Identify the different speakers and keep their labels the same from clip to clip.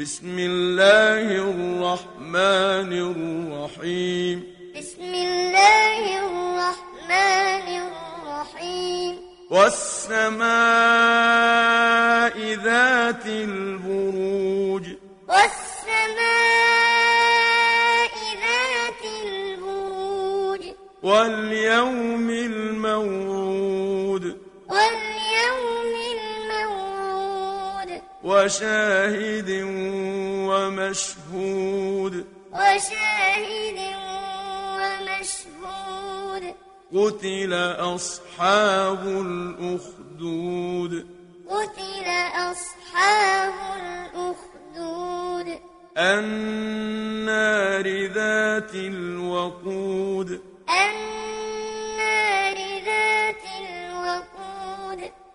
Speaker 1: بسم الله الرحمن الرحيم.
Speaker 2: بسم الله الرحمن الرحيم.
Speaker 1: والسماء ذات البروج.
Speaker 2: والسماء ذات البروج.
Speaker 1: واليوم الموعود. وشاهد ومشهود.
Speaker 2: وشاهد ومشهود.
Speaker 1: قتل أصحاب الأخدود.
Speaker 2: قتل أصحاب الأخدود.
Speaker 1: النار ذات الوقود.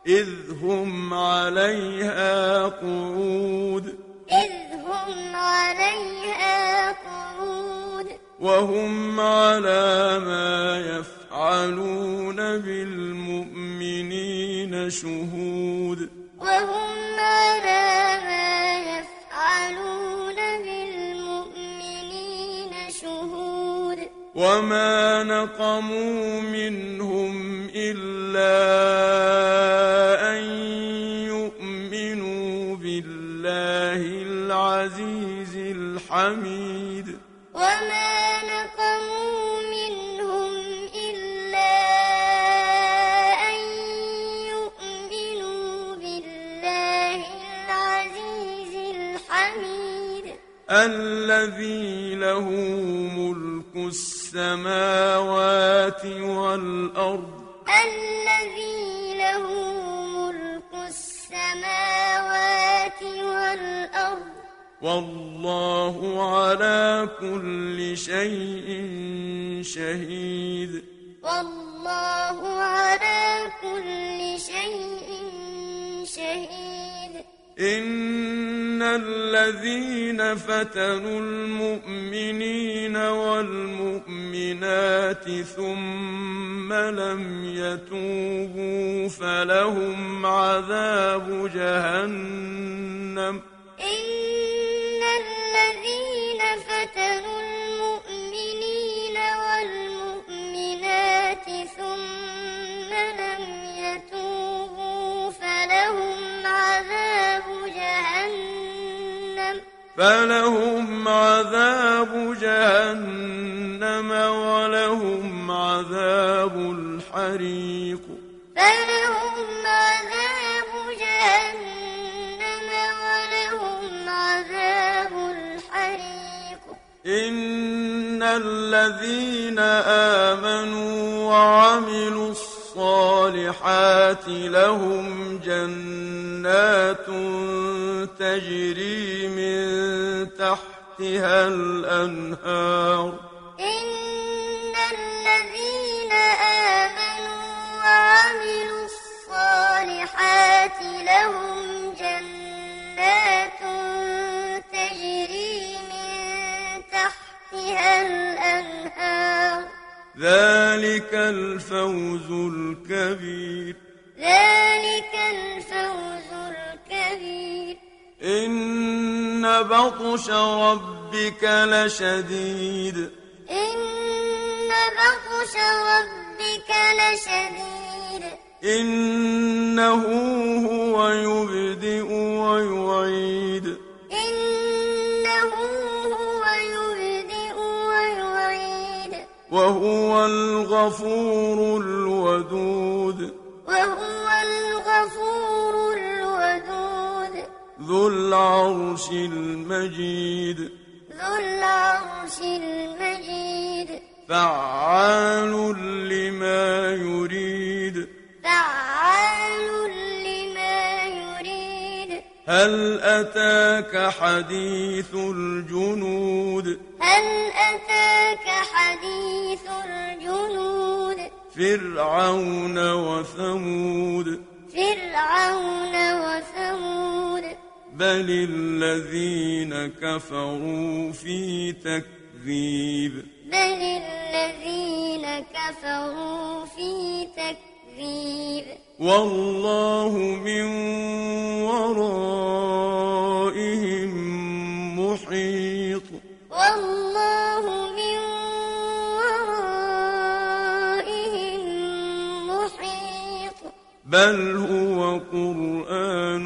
Speaker 1: إذ هم عليها قعود.
Speaker 2: إذ هم عليها قعود.
Speaker 1: وهم على ما يفعلون بالمؤمنين شهود.
Speaker 2: وهم على ما يفعلون بالمؤمنين شهود.
Speaker 1: وما نقموا منهم إلا الحميد.
Speaker 2: وما نقموا منهم إلا أن يؤمنوا بالله العزيز الحميد.
Speaker 1: الذي له ملك السماوات والأرض.
Speaker 2: الذي له ملك السماوات والأرض.
Speaker 1: والله على كل شيء شهيد.
Speaker 2: والله على كل شيء شهيد.
Speaker 1: إن الذين فتنوا المؤمنين والمؤمنات ثم لم يتوبوا فلهم عذاب جهنم.
Speaker 2: فلهم عذاب جهنم
Speaker 1: ولهم عذاب الحريق.
Speaker 2: فلهم عذاب جهنم ولهم عذاب الحريق.
Speaker 1: إن الذين آمنوا وعملوا الصالحات لهم جنات تجري تحتها الأنهار.
Speaker 2: إن الذين آمنوا وعملوا الصالحات لهم جنات تجري من تحتها الأنهار.
Speaker 1: ذلك الفوز الكبير.
Speaker 2: ذلك الفوز الكبير.
Speaker 1: إن بطش ربك لشديد
Speaker 2: إن بطش ربك لشديد
Speaker 1: إنه هو يبدئ ويعيد
Speaker 2: إنه هو يبدئ ويعيد
Speaker 1: وهو الغفور الودود
Speaker 2: وهو الغفور
Speaker 1: ذو العرش المجيد.
Speaker 2: ذو العرش المجيد
Speaker 1: فعال لما يريد.
Speaker 2: فعال لما يريد
Speaker 1: هل أتاك حديث الجنود
Speaker 2: هل أتاك حديث الجنود؟
Speaker 1: فرعون وثمود.
Speaker 2: فرعون وثمود.
Speaker 1: بل الذين كفروا في تكذيب
Speaker 2: بل الذين كفروا في تكذيب
Speaker 1: والله من ورائهم محيط
Speaker 2: والله من ورائهم محيط
Speaker 1: بل هو قرآن